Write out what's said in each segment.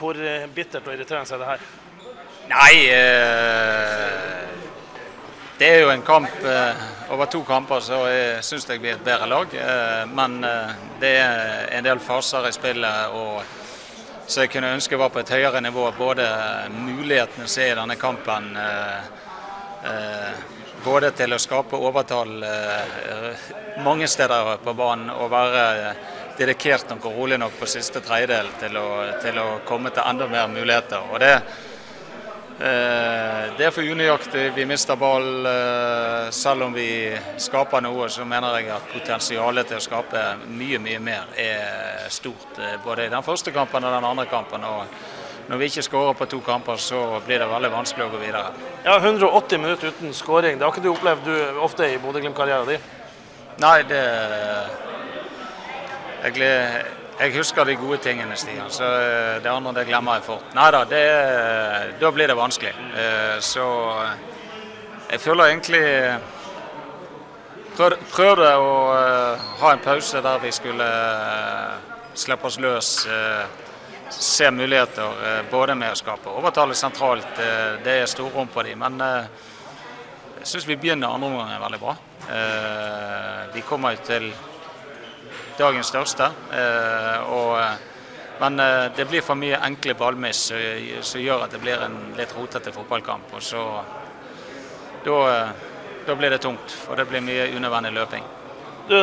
hvor bittert og irriterende er det her? Nei eh, Det er jo en kamp eh, Over to kamper så syns jeg blir et bedre lag. Eh, men eh, det er en del faser i spillet og så jeg kunne ønske var på et høyere nivå. Både mulighetene som er i denne kampen eh, eh, både til å skape overtall mange steder på banen og være dedikert nok og rolig nok på siste tredjedel til til å komme til enda mer muligheter. Og det, eh, det er for unøyaktig. Vi mister ball. Eh, selv om vi skaper noe, så mener jeg at potensialet til å skape mye, mye mer er stort. Eh, både i den første kampen og den andre kampen. og når vi ikke skårer på to kamper, så blir det veldig vanskelig å gå videre. Ja, 180 minutter uten skåring, det har ikke du opplevd du ofte i Bodø-Glimt-karrieren din? Nei, det jeg, jeg, husker de gode tingene, Stian. Så eh, det andre det glemmer jeg fort. Nei da, da blir det vanskelig. Eh, så jeg føler egentlig Prøvde å eh, ha en pause der vi skulle slippe oss løs. Se muligheter både med å skape overtallet sentralt, det er storrom på dem. Men jeg syns vi begynner andre omgang veldig bra. Vi kommer jo til dagens største. Eh, og, eh, men eh, det blir for mye enkle ballmiss som gjør at det blir en litt rotete fotballkamp. og så da, blir det tungt, for det blir mye unødvendig løping. Du,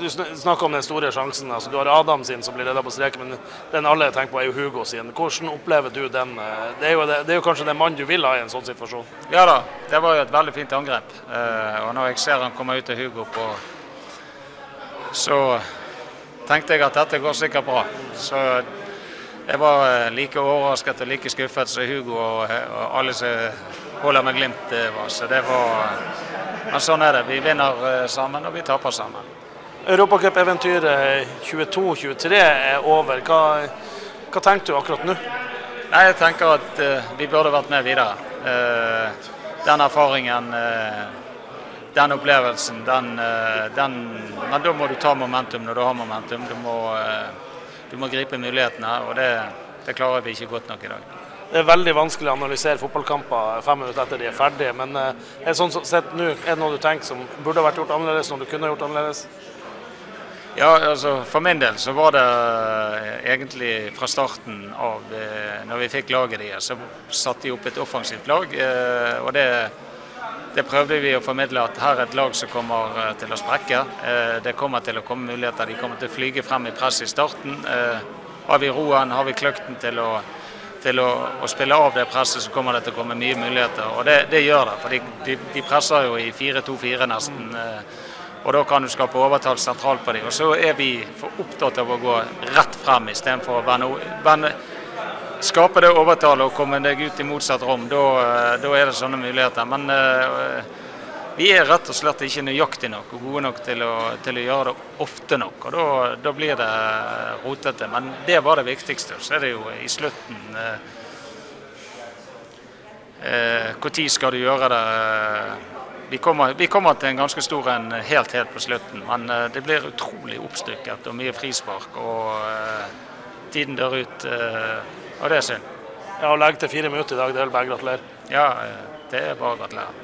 du, snakker om den store sjansen. altså Du har Adam sin som blir redda på streken, men den alle tenker på er jo Hugo sin. Hvordan opplever du den? Det er jo, det, det er jo kanskje den mannen du vil ha i en sånn situasjon? Ja da, det var jo et veldig fint angrep. Og når jeg ser han kommer ut til Hugo på så tenkte jeg at dette går sikkert bra. Så jeg var eh, like overrasket og like skuffet som Hugo og, og alle som holder med Glimt eh, var. Så det var Men sånn er det. Vi vinner eh, sammen, og vi taper sammen. Europacup-eventyret 22-23 er over. Hva, hva, tenker du akkurat nå? Nei, Jeg tenker at uh, vi burde vært med videre. Uh, den erfaringen uh, den opplevelsen, den, eh, den, Men da må du ta momentum når du har momentum. Du må, eh, du må gripe mulighetene, og det, det, klarer vi ikke godt nok i dag. Det er veldig vanskelig å analysere fotballkamper fem minutter etter de er ferdige. Men eh, er sånn sett nå, er det noe du tenker som burde vært gjort annerledes, når du kunne gjort annerledes? Ja, altså For min del så var det egentlig fra starten av når vi fikk laget deres, så satte de opp et offensivt lag. og det det prøvde vi å formidle at her er et lag som kommer eh, til å sprekke. Eh, det kommer til å komme muligheter. De kommer til å flyge frem i press i starten. Eh, har vi roen, har vi kløkten til å, til å, å spille av det presset, så kommer det til å komme mye muligheter. Og det, det gjør det. For de, de, de, presser jo i 4-2-4 nesten. Og da kan du skape overtall sentralt på dem. Og så er vi for opptatt av å gå rett frem istedenfor å vende, vende skape det overtallet og komme deg ut i motsatt rom, da, da er det sånne muligheter. Men uh, vi er rett og slett ikke nøyaktige nok og gode nok til å, til å gjøre det ofte nok. og da, da, blir det rotete. Men det var det viktigste. Så er det jo i slutten Når eh, eh, skal du gjøre det? Vi kommer, vi kommer, til en ganske stor en helt helt på slutten, men det blir utrolig oppstykket og mye frispark. og Tiden dør ut. Og det er synd. Ja, Å legge til fire minutter i dag, det er vel bare gratulere? Ja, det er bare å gratulere.